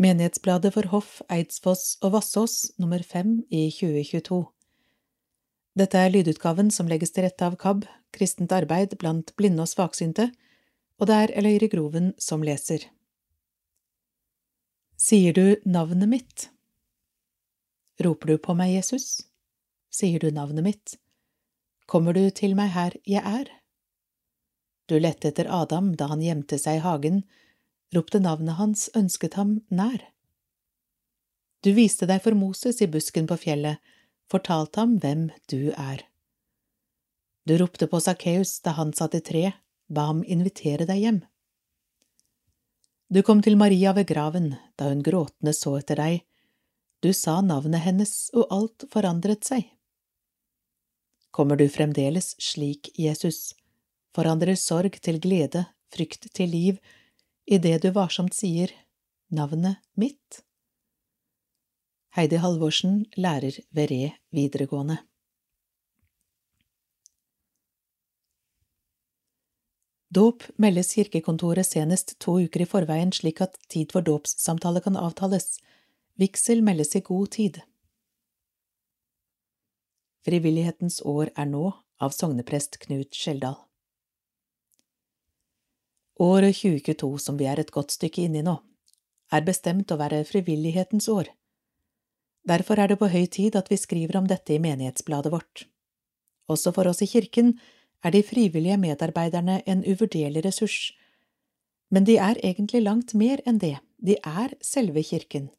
Menighetsbladet for Hoff, Eidsfoss og Vassås nummer fem i 2022 Dette er lydutgaven som legges til rette av KAB, Kristent arbeid blant blinde og svaksynte, og det er Eløyre Groven som leser. Sier du navnet mitt? Roper du på meg, Jesus? Sier du navnet mitt? Kommer du til meg her jeg er? Du lette etter Adam da han gjemte seg i hagen, ropte navnet hans, ønsket ham nær. Du viste deg for Moses i busken på fjellet, fortalte ham hvem du er. Du ropte på Sakkeus da han satt i tre, ba ham invitere deg hjem. Du kom til Maria ved graven da hun gråtende så etter deg, du sa navnet hennes og alt forandret seg. Kommer du fremdeles slik, Jesus, forandrer sorg til glede, frykt til liv, idet du varsomt sier navnet mitt? Heidi Halvorsen, lærer ved Re videregående. Dåp meldes kirkekontoret senest to uker i forveien slik at tid for dåpssamtale kan avtales. Vigsel meldes i god tid. Frivillighetens år er nå av sogneprest Knut Skjeldal. Året 2022, som vi er et godt stykke inni nå, er bestemt å være frivillighetens år. Derfor er det på høy tid at vi skriver om dette i menighetsbladet vårt. Også for oss i kirken er de frivillige medarbeiderne en uvurderlig ressurs, men de er egentlig langt mer enn det, de er selve kirken.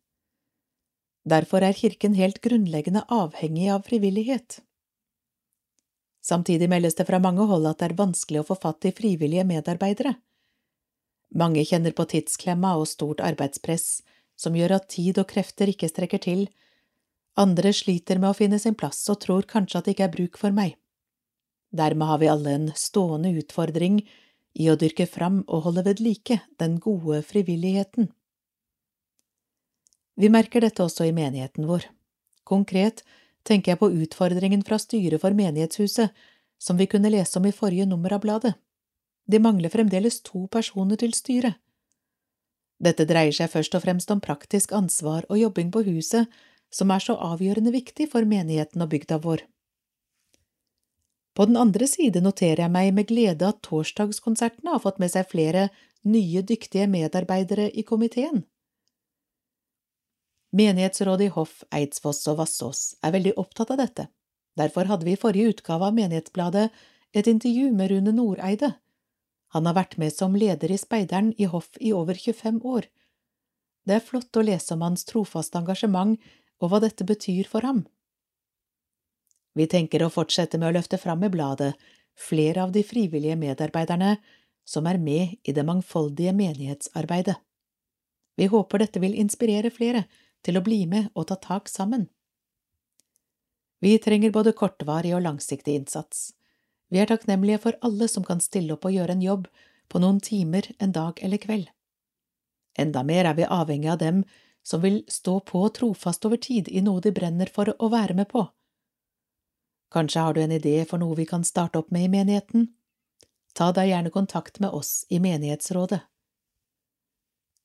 Derfor er kirken helt grunnleggende avhengig av frivillighet. Samtidig meldes det fra mange hold at det er vanskelig å få fatt i frivillige medarbeidere. Mange kjenner på tidsklemma og stort arbeidspress, som gjør at tid og krefter ikke strekker til. Andre sliter med å finne sin plass og tror kanskje at det ikke er bruk for meg. Dermed har vi alle en stående utfordring i å dyrke fram og holde ved like den gode frivilligheten. Vi merker dette også i menigheten vår. Konkret tenker jeg på utfordringen fra styret for menighetshuset, som vi kunne lese om i forrige nummer av bladet. Det mangler fremdeles to personer til styret. Dette dreier seg først og fremst om praktisk ansvar og jobbing på huset, som er så avgjørende viktig for menigheten og bygda vår. På den andre side noterer jeg meg med glede at torsdagskonsertene har fått med seg flere nye, dyktige medarbeidere i komiteen. Menighetsrådet i Hoff, Eidsfoss og Vassås er veldig opptatt av dette. Derfor hadde vi i forrige utgave av Menighetsbladet et intervju med Rune Noreide, han har vært med som leder i Speideren i hoff i over 25 år. Det er flott å lese om hans trofaste engasjement og hva dette betyr for ham. Vi tenker å fortsette med å løfte fram i bladet flere av de frivillige medarbeiderne som er med i det mangfoldige menighetsarbeidet. Vi håper dette vil inspirere flere til å bli med og ta tak sammen. Vi trenger både kortvarig og langsiktig innsats. Vi er takknemlige for alle som kan stille opp og gjøre en jobb på noen timer en dag eller kveld. Enda mer er vi avhengig av dem som vil stå på trofast over tid i noe de brenner for å være med på. Kanskje har du en idé for noe vi kan starte opp med i menigheten? Ta deg gjerne kontakt med oss i menighetsrådet.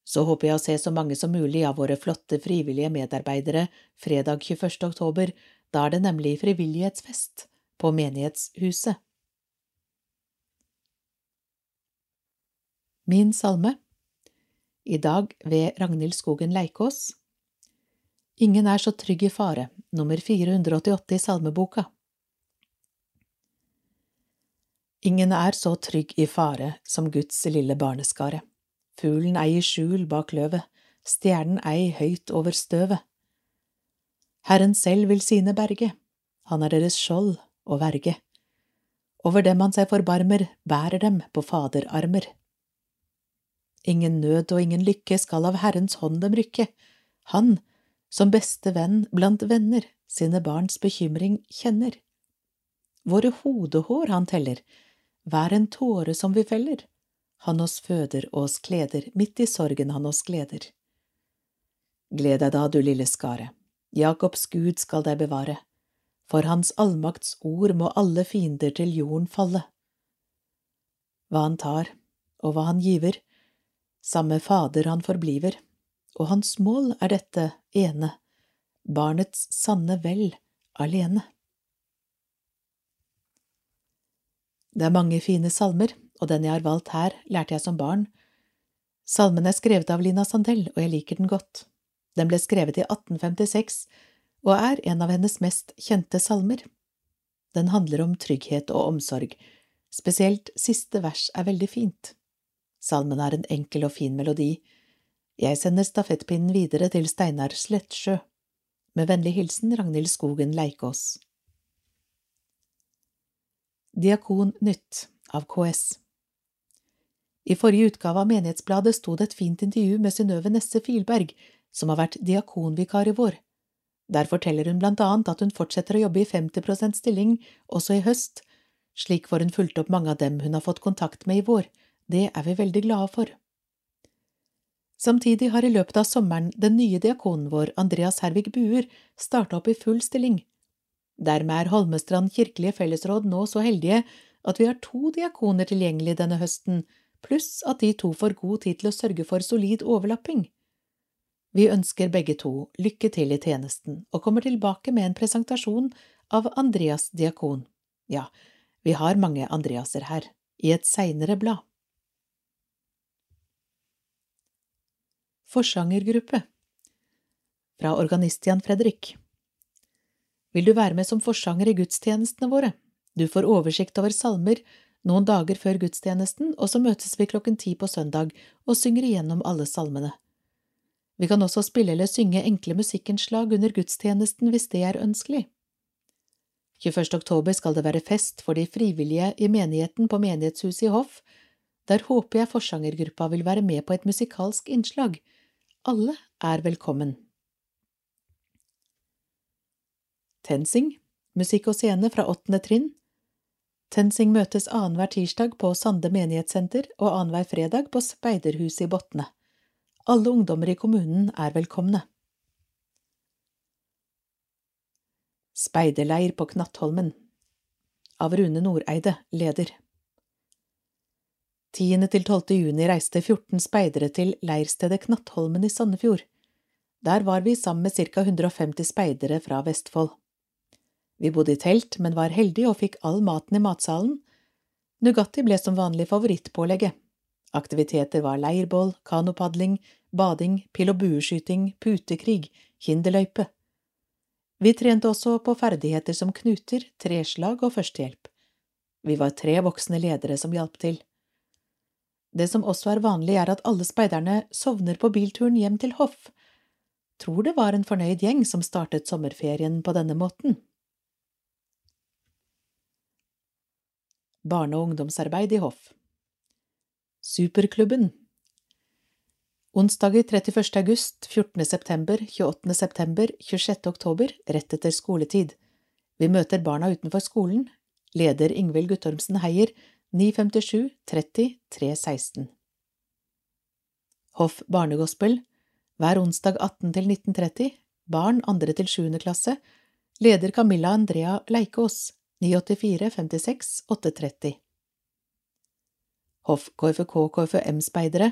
Så håper jeg å se så mange som mulig av våre flotte frivillige medarbeidere fredag 21. oktober, da er det nemlig frivillighetsfest på menighetshuset. Min salme I dag ved Ragnhild Skogen Leikås Ingen er så trygg i fare, nummer 488 i salmeboka. Ingen er så trygg i fare som Guds lille barneskare. Fuglen ei i skjul bak løvet, stjernen ei høyt over støvet. Herren selv vil sine berge, han er deres skjold og verge. Over dem han seg forbarmer, bærer dem på faderarmer. Ingen nød og ingen lykke skal av Herrens hånd dem rykke. Han, som beste venn blant venner, sine barns bekymring kjenner. Våre hodehår han teller, hver en tåre som vi feller. Han oss føder og oss kleder, midt i sorgen han oss gleder. Gled deg da, du lille skare, Jakobs Gud skal deg bevare, for hans allmakts ord må alle fiender til jorden falle. Hva han tar, og hva han giver, samme Fader han forbliver, og hans mål er dette ene, barnets sanne vel alene. Det er mange fine salmer, og den jeg har valgt her, lærte jeg som barn. Salmen er skrevet av Lina Sandell, og jeg liker den godt. Den ble skrevet i 1856 og er en av hennes mest kjente salmer. Den handler om trygghet og omsorg, spesielt siste vers er veldig fint. Salmen er en enkel og fin melodi. Jeg sender stafettpinnen videre til Steinar Slettsjø. Med vennlig hilsen Ragnhild Skogen Leikås. Diakon Nytt av KS I forrige utgave av Menighetsbladet sto det et fint intervju med Synnøve Nesse Filberg, som har vært diakonvikar i vår. Der forteller hun blant annet at hun fortsetter å jobbe i 50 stilling også i høst. Slik får hun fulgt opp mange av dem hun har fått kontakt med i vår. Det er vi veldig glade for. Samtidig har i løpet av sommeren den nye diakonen vår, Andreas Hervik Buer, starta opp i full stilling. Dermed er Holmestrand kirkelige fellesråd nå så heldige at vi har to diakoner tilgjengelig denne høsten, pluss at de to får god tid til å sørge for solid overlapping. Vi ønsker begge to lykke til i tjenesten og kommer tilbake med en presentasjon av Andreas diakon. Ja, vi har mange Andreaser her, i et seinere blad. Forsangergruppe Fra organist Jan Fredrik vil du være med som forsanger i gudstjenestene våre. Du får oversikt over salmer noen dager før gudstjenesten, og så møtes vi klokken ti på søndag og synger igjennom alle salmene. Vi kan også spille eller synge enkle musikkinnslag under gudstjenesten hvis det er ønskelig. 21. oktober skal det være fest for de frivillige i menigheten på menighetshuset i Hoff. Der håper jeg forsangergruppa vil være med på et musikalsk innslag. Alle er velkommen. TenSing, musikk og scene fra åttende trinn. TenSing møtes annenhver tirsdag på Sande menighetssenter og annenhver fredag på Speiderhuset i Botne. Alle ungdommer i kommunen er velkomne. Speiderleir på Knattholmen Av Rune Noreide, leder 10. til 12. juni reiste 14 speidere til leirstedet Knattholmen i Sandefjord. Der var vi sammen med ca 150 speidere fra Vestfold. Vi bodde i telt, men var heldige og fikk all maten i matsalen. Nugatti ble som vanlig favorittpålegget. Aktiviteter var leirbål, kanopadling, bading, pil- og bueskyting, putekrig, kinderløype. Vi trente også på ferdigheter som knuter, treslag og førstehjelp. Vi var tre voksne ledere som hjalp til. Det som også er vanlig, er at alle speiderne sovner på bilturen hjem til hoff. Tror det var en fornøyd gjeng som startet sommerferien på denne måten. barne- og ungdomsarbeid i hoff. Superklubben Onsdager 31. august, 14. september, 28. september, 26. oktober, rett etter skoletid. Vi møter barna utenfor skolen. Leder Ingvild Guttormsen Heier, 957 30 316. Hoff barnegospel, hver onsdag 18 til 1930, barn andre til sjuende klasse, leder Camilla Andrea Leikås, 984 56 830 Hoff KFK KFM-speidere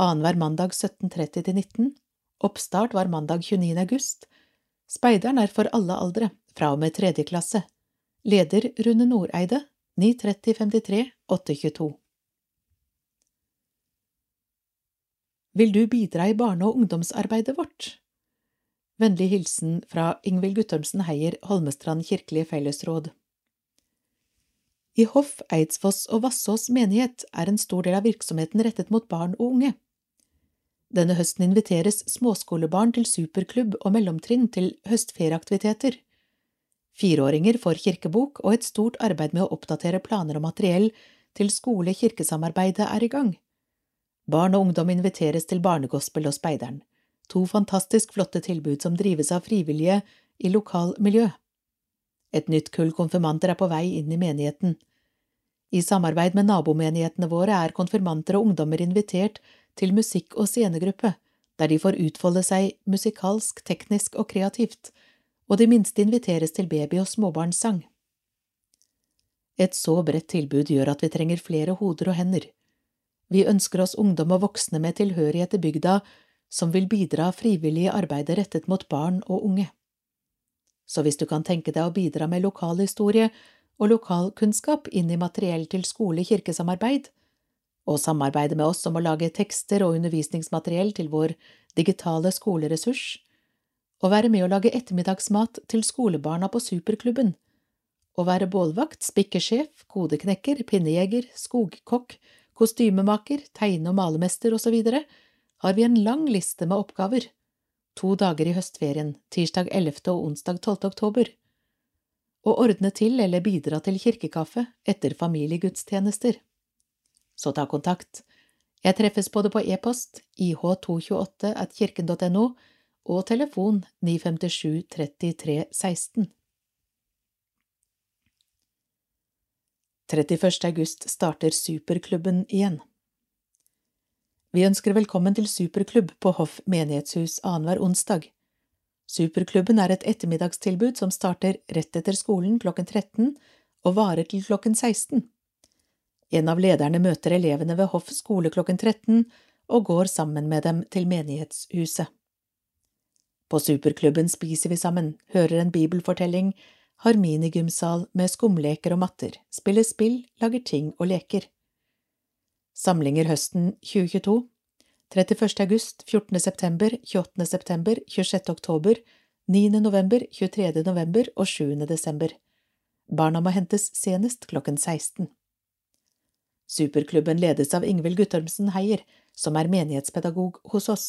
annenhver mandag 17.30 til 19 Oppstart var mandag 29. august. Speideren er for alle aldre, fra og med tredje klasse. Leder Rune Noreide 930 53 822 Vil du bidra i barne- og ungdomsarbeidet vårt? Vennlig hilsen fra Ingvild Guttormsen Heier, Holmestrand kirkelige fellesråd. I Hoff, Eidsfoss og Vassås menighet er en stor del av virksomheten rettet mot barn og unge. Denne høsten inviteres småskolebarn til superklubb og mellomtrinn til høstferieaktiviteter. Fireåringer får kirkebok, og et stort arbeid med å oppdatere planer og materiell til skole-kirkesamarbeidet er i gang. Barn og ungdom inviteres til barnegospel og Speideren, to fantastisk flotte tilbud som drives av frivillige i lokalmiljø. Et nytt kull konfirmanter er på vei inn i menigheten. I samarbeid med nabomenighetene våre er konfirmanter og ungdommer invitert til musikk- og scenegruppe, der de får utfolde seg musikalsk, teknisk og kreativt, og de minste inviteres til baby- og småbarnssang. Et så bredt tilbud gjør at vi trenger flere hoder og hender. Vi ønsker oss ungdom og voksne med tilhørighet til bygda som vil bidra frivillig i arbeidet rettet mot barn og unge. Så hvis du kan tenke deg å bidra med lokalhistorie og lokalkunnskap inn i materiell til skole-kirkesamarbeid, og samarbeide med oss om å lage tekster og undervisningsmateriell til vår digitale skoleressurs, og være med å lage ettermiddagsmat til skolebarna på Superklubben, å være bålvakt, spikkesjef, kodeknekker, pinnejeger, skogkokk, kostymemaker, tegne- og malemester osv., har vi en lang liste med oppgaver, to dager i høstferien, tirsdag 11. og onsdag 12. oktober. Å ordne til eller bidra til kirkekaffe etter familiegudstjenester. Så ta kontakt. Jeg treffes både på e-post ih228 at kirken.no og telefon 957 33 16. 31. august starter Superklubben igjen. Vi ønsker velkommen til Superklubb på Hoff menighetshus annenhver onsdag. Superklubben er et ettermiddagstilbud som starter rett etter skolen klokken 13 og varer til klokken 16. En av lederne møter elevene ved Hoff skole klokken 13 og går sammen med dem til menighetshuset. På Superklubben spiser vi sammen, hører en bibelfortelling, har minigymsal med skumleker og matter, spiller spill, lager ting og leker. Samlinger høsten 2022 31. august, 14. september, 28. september, 26. oktober, 9. november, 23. november og 7. desember. Barna må hentes senest klokken 16. Superklubben ledes av Ingvild Guttormsen Heier, som er menighetspedagog hos oss.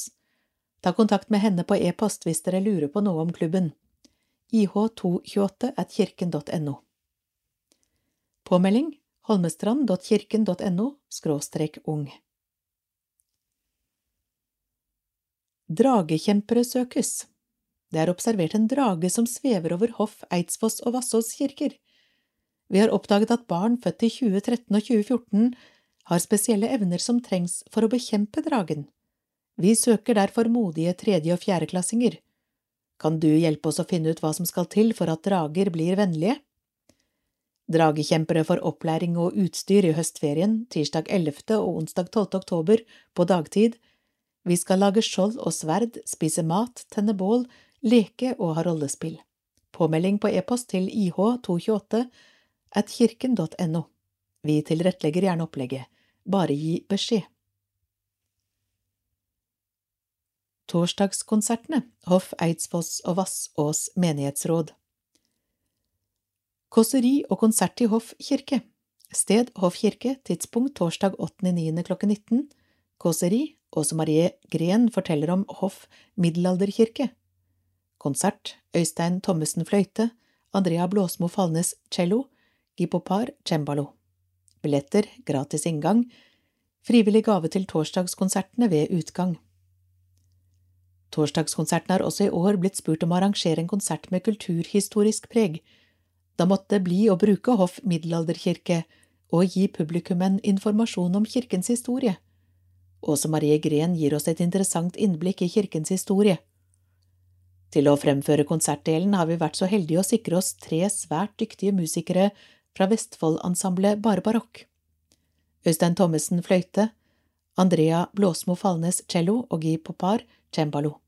Ta kontakt med henne på e-post hvis dere lurer på noe om klubben. ih228 at kirken.no. Påmelding holmestrand.kirken.no skråstrek ung. Dragekjempere søkes. Det er observert en drage som svever over Hoff, Eidsfoss og Vassås kirker. Vi har oppdaget at barn født i 2013 og 2014 har spesielle evner som trengs for å bekjempe dragen. Vi søker derfor modige tredje- og fjerdeklassinger. Kan du hjelpe oss å finne ut hva som skal til for at drager blir vennlige? Dragekjempere får opplæring og utstyr i høstferien, tirsdag 11. og onsdag 12. oktober, på dagtid. Vi skal lage skjold og sverd, spise mat, tenne bål, leke og ha rollespill. Påmelding på e-post til ih228 at kirken.no. Vi tilrettelegger gjerne opplegget. Bare gi beskjed. Torsdagskonsertene Hoff, Eidsfoss og Vassås menighetsråd. Kåseri og konsert i Hoff kirke. Sted Hoff kirke, tidspunkt torsdag 8.9. klokken 19. Kåseri Åse Marie Gren forteller om Hoff middelalderkirke. Konsert Øystein Thommessen fløyte, Andrea Blåsmo Falnes cello, Gipopar cembalo. Billetter gratis inngang. Frivillig gave til torsdagskonsertene ved utgang. Torsdagskonserten har også i år blitt spurt om å arrangere en konsert med kulturhistorisk preg da måtte det bli å bruke Hoff middelalderkirke og gi publikummen informasjon om kirkens historie. Åse Marie Gren gir oss et interessant innblikk i kirkens historie. Til å fremføre konsertdelen har vi vært så heldige å sikre oss tre svært dyktige musikere fra Vestfold-ensemblet Bare barokk. Øystein Thommessen fløyte, Andrea Blåsmo Falnes cello og Guy Popar cembalo.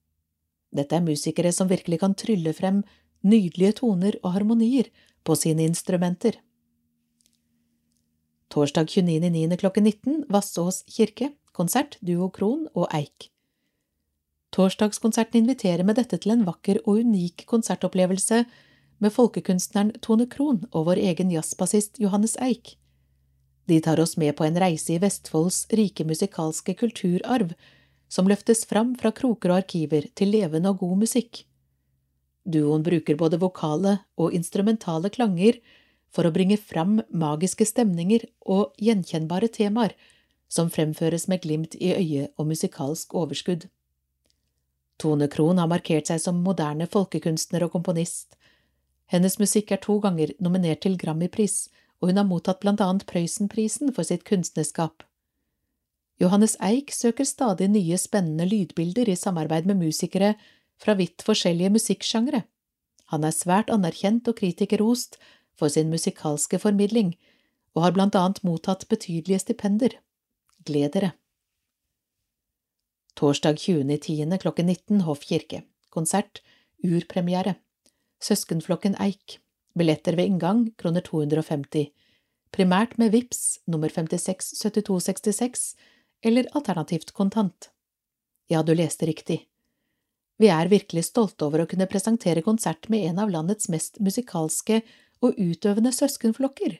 Dette er musikere som virkelig kan trylle frem nydelige toner og harmonier på sine instrumenter. Torsdag 29.9. klokken 19 Vassås kirke, konsert, duo Kron og Eik. Torsdagskonserten inviterer med dette til en vakker og unik konsertopplevelse med folkekunstneren Tone Krohn og vår egen jazzbassist Johannes Eik. De tar oss med på en reise i Vestfolds rike musikalske kulturarv, som løftes fram fra kroker og arkiver til levende og god musikk. Duoen bruker både vokale og instrumentale klanger for å bringe fram magiske stemninger og gjenkjennbare temaer som fremføres med glimt i øyet og musikalsk overskudd. Tone Krohn har markert seg som moderne folkekunstner og komponist. Hennes musikk er to ganger nominert til Grammy-pris, og hun har mottatt blant annet Prøysenprisen for sitt kunstnerskap. Johannes Eik søker stadig nye spennende lydbilder i samarbeid med musikere fra vidt forskjellige musikksjangre. Han er svært anerkjent og kritikerrost for sin musikalske formidling, og har blant annet mottatt betydelige stipender. Gled dere! Torsdag 20.10. klokken 19 Hoff kirke. Konsert. Urpremiere. Søskenflokken Eik. Billetter ved inngang kroner 250. Primært med VIPS nummer 567266 eller alternativt kontant. Ja, du leste riktig. Vi er virkelig stolte over å kunne presentere konsert med en av landets mest musikalske og utøvende søskenflokker.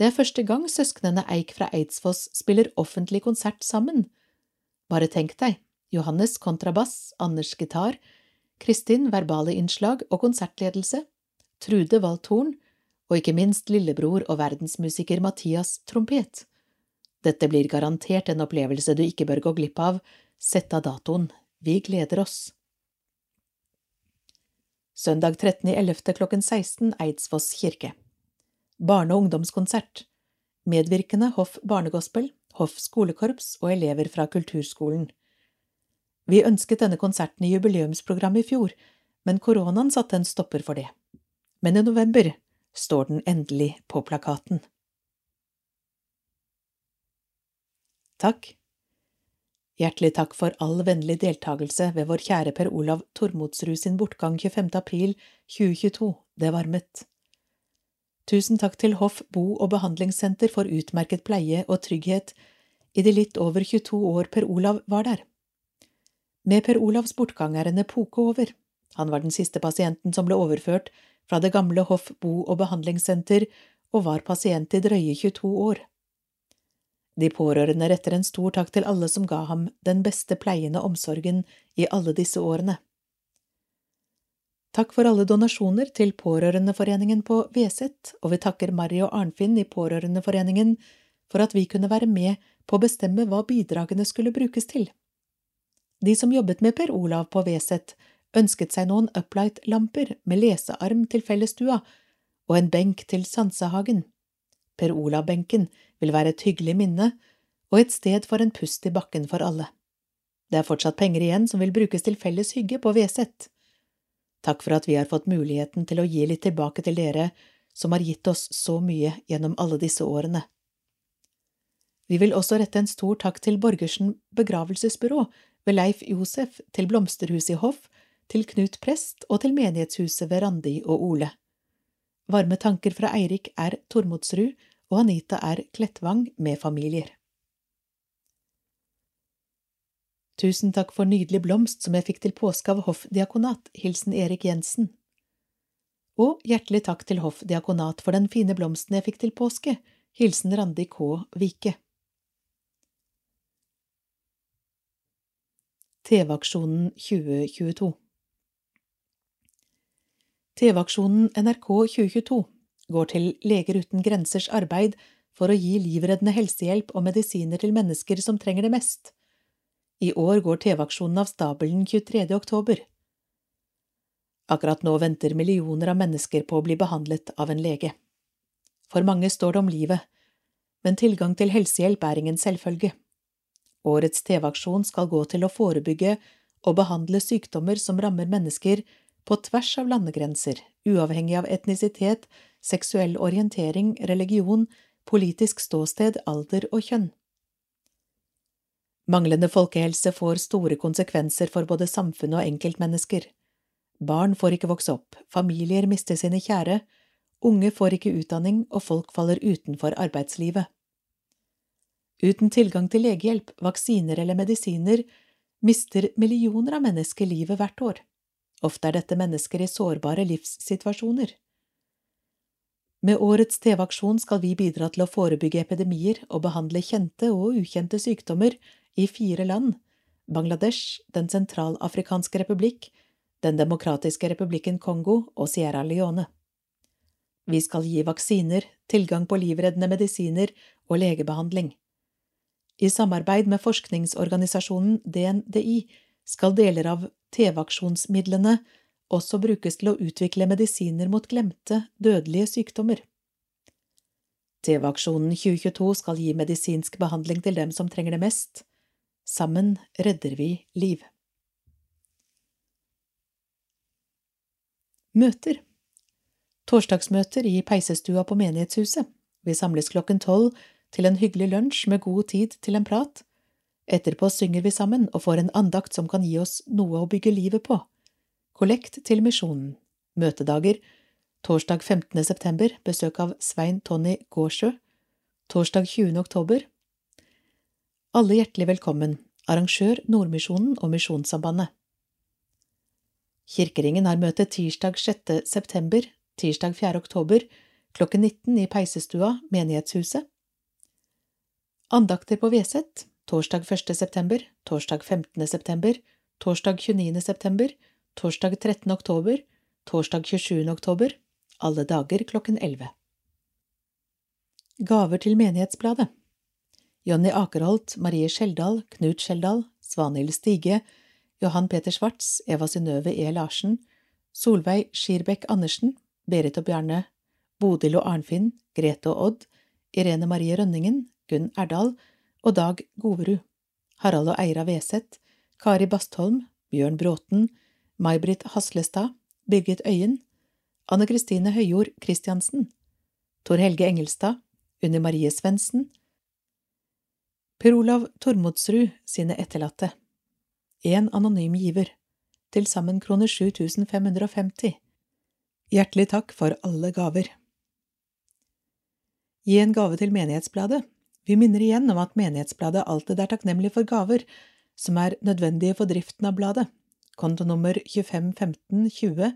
Det er første gang søsknene Eik fra Eidsfoss spiller offentlig konsert sammen. Bare tenk deg, Johannes kontrabass, Anders gitar, Kristin verbale innslag og konsertledelse, Trude Waldthorn og ikke minst lillebror og verdensmusiker Mathias trompet. Dette blir garantert en opplevelse du ikke bør gå glipp av, sett av datoen, vi gleder oss. Søndag 13.11. klokken 16 Eidsfoss kirke. Barne- og ungdomskonsert. Medvirkende Hoff Barnegospel, Hoff skolekorps og elever fra kulturskolen. Vi ønsket denne konserten i jubileumsprogrammet i fjor, men koronaen satte en stopper for det. Men i november står den endelig på plakaten. Takk. Hjertelig takk for all vennlig deltakelse ved vår kjære Per Olav Tormodsrud sin bortgang 25. april 2022, det varmet. Tusen takk til Hoff bo- og behandlingssenter for utmerket pleie og trygghet i de litt over 22 år Per Olav var der. Med Per Olavs bortgang er en epoke over. Han var den siste pasienten som ble overført fra det gamle Hoff bo- og behandlingssenter og var pasient i drøye 22 år. De pårørende retter en stor takk til alle som ga ham den beste pleien og omsorgen i alle disse årene. Takk for alle donasjoner til Pårørendeforeningen på Veset, og vi takker Mari og Arnfinn i Pårørendeforeningen for at vi kunne være med på å bestemme hva bidragene skulle brukes til. De som jobbet med Per Olav på Veset, ønsket seg noen uplight-lamper med lesearm til fellesstua og en benk til Sansehagen. Per Olav-benken vil være et hyggelig minne og et sted for en pust i bakken for alle. Det er fortsatt penger igjen som vil brukes til felles hygge på Veset. Takk for at vi har fått muligheten til å gi litt tilbake til dere som har gitt oss så mye gjennom alle disse årene. Vi vil også rette en stor takk til Borgersen begravelsesbyrå ved Leif Josef, til Blomsterhuset i Hoff, til Knut Prest og til menighetshuset ved Randi og Ole. Varme tanker fra Eirik R. Tormodsrud og Anita R. Klettvang med familier. Tusen takk for nydelig blomst som jeg fikk til påske av Hoff diakonat, hilsen Erik Jensen. Og hjertelig takk til Hoff diakonat for den fine blomsten jeg fikk til påske, hilsen Randi K. Vike. TV-aksjonen 2022 TV-aksjonen NRK 2022 går til Leger uten grensers arbeid for å gi livreddende helsehjelp og medisiner til mennesker som trenger det mest. I år går TV-aksjonen av stabelen 23. oktober. Akkurat nå venter millioner av mennesker på å bli behandlet av en lege. For mange står det om livet, men tilgang til helsehjelp er ingen selvfølge. Årets TV-aksjon skal gå til å forebygge og behandle sykdommer som rammer mennesker på tvers av landegrenser, uavhengig av etnisitet, seksuell orientering, religion, politisk ståsted, alder og kjønn. Manglende folkehelse får store konsekvenser for både samfunn og enkeltmennesker. Barn får ikke vokse opp, familier mister sine kjære, unge får ikke utdanning, og folk faller utenfor arbeidslivet. Uten tilgang til legehjelp, vaksiner eller medisiner mister millioner av mennesker livet hvert år. Ofte er dette mennesker i sårbare livssituasjoner. Med årets TV-aksjon skal vi bidra til å forebygge epidemier og behandle kjente og ukjente sykdommer i fire land – Bangladesh, Den sentralafrikanske republikk, Den demokratiske republikken Kongo og Sierra Leone. Vi skal gi vaksiner, tilgang på livreddende medisiner og legebehandling. I samarbeid med forskningsorganisasjonen DNDI skal deler av TV-aksjonsmidlene også brukes til å utvikle medisiner mot glemte, dødelige sykdommer. TV-aksjonen 2022 skal gi medisinsk behandling til dem som trenger det mest. Sammen redder vi liv. Møter Torsdagsmøter i peisestua på menighetshuset. Vi samles klokken tolv til en hyggelig lunsj med god tid til en prat. Etterpå synger vi sammen og får en andakt som kan gi oss noe å bygge livet på. Kollekt til misjonen. Møtedager. Torsdag 15. september besøk av Svein Tonny Gårdsjø. Torsdag 20. oktober. Alle hjertelig velkommen. Arrangør Nordmisjonen og Misjonssambandet. Kirkeringen har møte tirsdag 6. september, tirsdag 4. oktober, klokken 19 i Peisestua, menighetshuset. Andakter på Veset torsdag 1. september, torsdag 15. september, torsdag 29. september, torsdag 13. oktober, torsdag 27. oktober, alle dager klokken 11. Gaver til Menighetsbladet Jonny Akerholt, Marie Skjeldal, Knut Skjeldal, Svanhild Stige, Johan Peter Schwartz, Eva Synnøve E. Larsen, Solveig Skirbekk Andersen, Berit og Bjarne, Bodil og Arnfinn, Grete og Odd, Irene Marie Rønningen, Gunn Erdal og Dag Goverud, Harald og Eira Veseth, Kari Bastholm, Bjørn Bråten, May-Britt Haslestad, Birgit Øyen, Anne Kristine Høyjord Christiansen, Tor Helge Engelstad, Unni Marie Svendsen, Per Olav Tormodsrud sine etterlatte, en anonym giver, til sammen kroner 7550. Hjertelig takk for alle gaver. Gi en gave til Menighetsbladet. Vi minner igjen om at Menighetsbladet alltid er takknemlig for gaver som er nødvendige for driften av bladet. Kontonummer 251520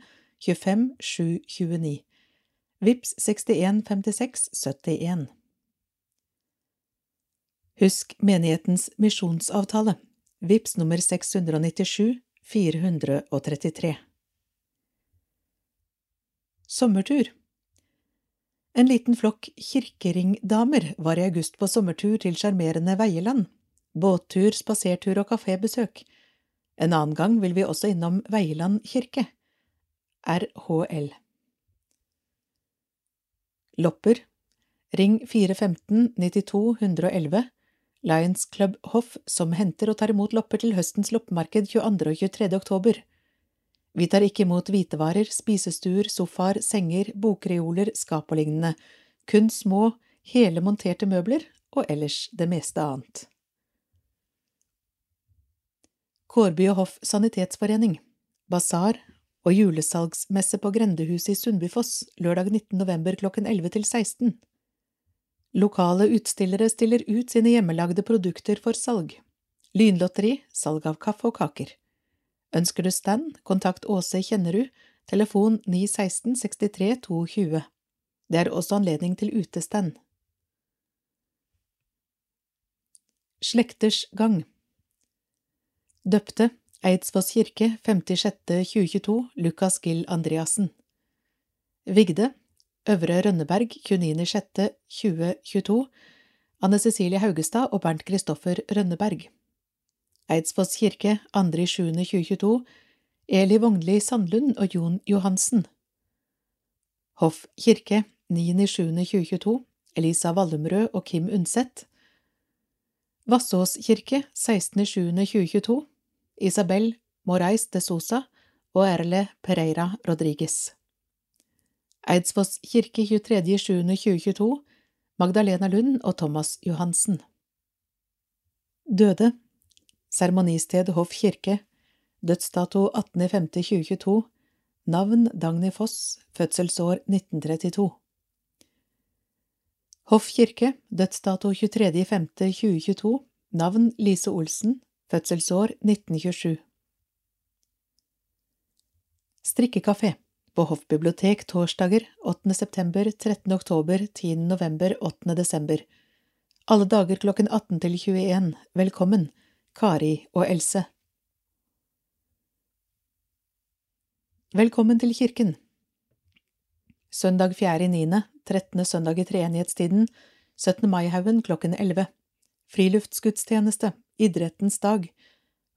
25729. Vips 6156 71. Husk menighetens misjonsavtale. Vips nummer 697 433. Sommertur En liten flokk kirkeringdamer var i august på sommertur til sjarmerende Veieland. Båttur, spasertur og kafébesøk. En annen gang vil vi også innom Veieland kirke. RHL. Lopper Ring 415 92 111 Lions Club Hoff som henter og tar imot lopper til høstens loppemarked 22. og 23. oktober. Vi tar ikke imot hvitevarer, spisestuer, sofaer, senger, bokreoler, skap og lignende, kun små, hele monterte møbler og ellers det meste annet. Kårby og Hoff Sanitetsforening, basar og julesalgsmesse på Grendehuset i Sundbyfoss lørdag 19. november klokken 11 til 16. Lokale utstillere stiller ut sine hjemmelagde produkter for salg. Lynlotteri, salg av kaffe og kaker. Ønsker du stand, kontakt Åse Kjennerud, telefon 916 63 220. Det er også anledning til utestand. Slekters gang Døpte Eidsvoss kirke 5.6.2022 Lukas Gill Andreassen. Vigde Øvre Rønneberg 29.6.2022 Anne Cecilie Haugestad og Bernt Kristoffer Rønneberg. Eidsvoss kirke 2.7.2022 Eli Vognli Sandlund og Jon Johansen. Hoff kirke 9.7.2022 Elisa Vallumrød og Kim Undset. Vassås kirke 16.07.2022 Isabel Morais de Sosa og Erle Pereira Rodriguez. Eidsfoss kirke 23.07.2022 Magdalena Lund og Thomas Johansen. Døde. Seremonisted Hoff kirke. Dødsdato 18.05.2022 Navn Dagny Foss Fødselsår 1932 Hoff kirke. Dødsdato 23.05.2022 Navn Lise Olsen Fødselsår 1927 Strikkekafé på Hoff bibliotek torsdager 8. september, 13. oktober, 10. november, 8. desember. Alle dager klokken 18 til 21. Velkommen, Kari og Else. Velkommen til kirken. Søndag 4.9., 13. søndag i treenighetstiden, 17. maihaugen klokken 11. Friluftsgudstjeneste, idrettens dag.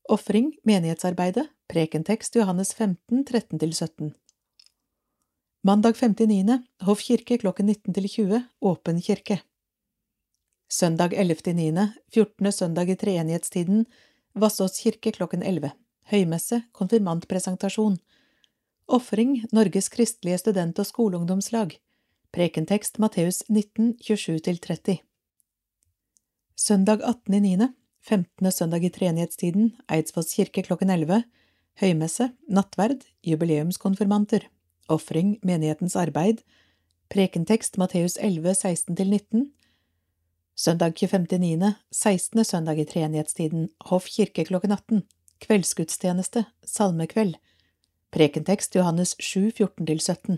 Ofring, menighetsarbeidet, prekentekst Johannes 15, 13–17. Mandag 5.9. Hoff kirke klokken 19 til 20, åpen kirke. Søndag 11.9., 14. søndag i treenighetstiden, Vassås kirke klokken 11. Høymesse, konfirmantpresentasjon. Ofring, Norges kristelige student- og skoleungdomslag. Prekentekst Matteus 19, 27–30. Søndag 18.9., 15. søndag i treenighetstiden, Eidsvolls kirke klokken 11. Høymesse, nattverd, jubileumskonfirmanter. Ofring, menighetens arbeid. Prekentekst Matteus 11, 16–19. Søndag 25.9., 16. søndag i treenighetstiden, Hoff kirke klokken 18. Kveldsgudstjeneste, salmekveld. Prekentekst Johannes 7, 14–17.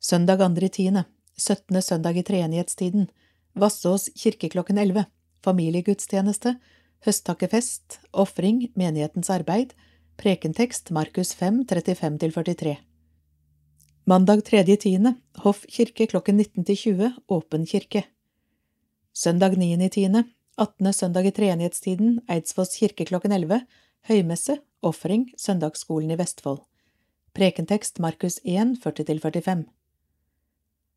Søndag 2.10., 17. søndag i treenighetstiden, Vassås kirke klokken 11. Familiegudstjeneste, høsttakkefest, ofring, menighetens arbeid, prekentekst Markus 5, 35–43. Mandag 3.10., Hoff kirke klokken 19–20, åpen kirke. Søndag 9.10., 18. søndag i treenighetstiden, Eidsvolls kirke klokken 11, høymesse, ofring, søndagsskolen i Vestfold. Prekentekst Markus 1, 40–45.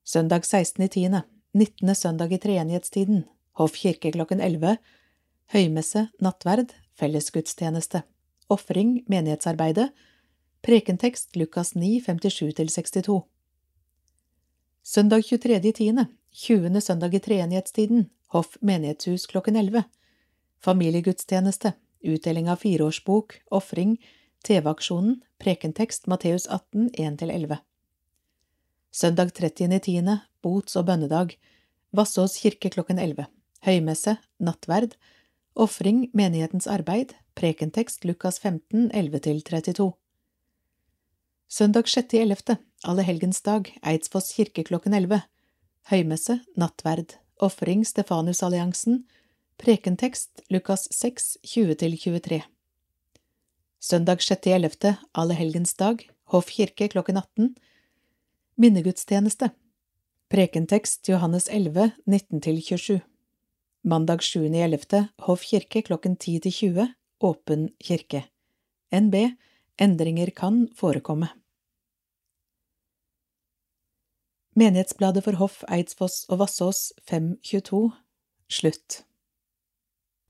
Søndag 16.10., 19. søndag i treenighetstiden, Hoff kirke klokken 11, høymesse, nattverd, fellesgudstjeneste, ofring, menighetsarbeidet, prekentekst Lukas 9, 57–62. Søndag 23.10., 20. søndag i treenighetstiden, Hoff menighetshus klokken 11. Familiegudstjeneste, utdeling av fireårsbok, ofring, TV-aksjonen, prekentekst Matteus 18, 1–11. Søndag 30.10., bots- og bønnedag, Vassås kirke klokken 11. Høymesse, nattverd, ofring, menighetens arbeid, prekentekst Lukas 15, 11–32. Søndag 6.11., allehelgensdag, Eidsfoss kirke klokken 11. Høymesse, nattverd, ofring Stefanusalliansen, prekentekst Lukas 6, 20–23. Søndag 6.11., allehelgensdag, Hoff kirke klokken 18. Minnegudstjeneste. Prekentekst Johannes 11, 19–27. Mandag 7.11., Hoff kirke klokken 10–20, åpen kirke. NB. Endringer kan forekomme. Menighetsbladet for Hoff, Eidsfoss og Vassås 522 Slutt.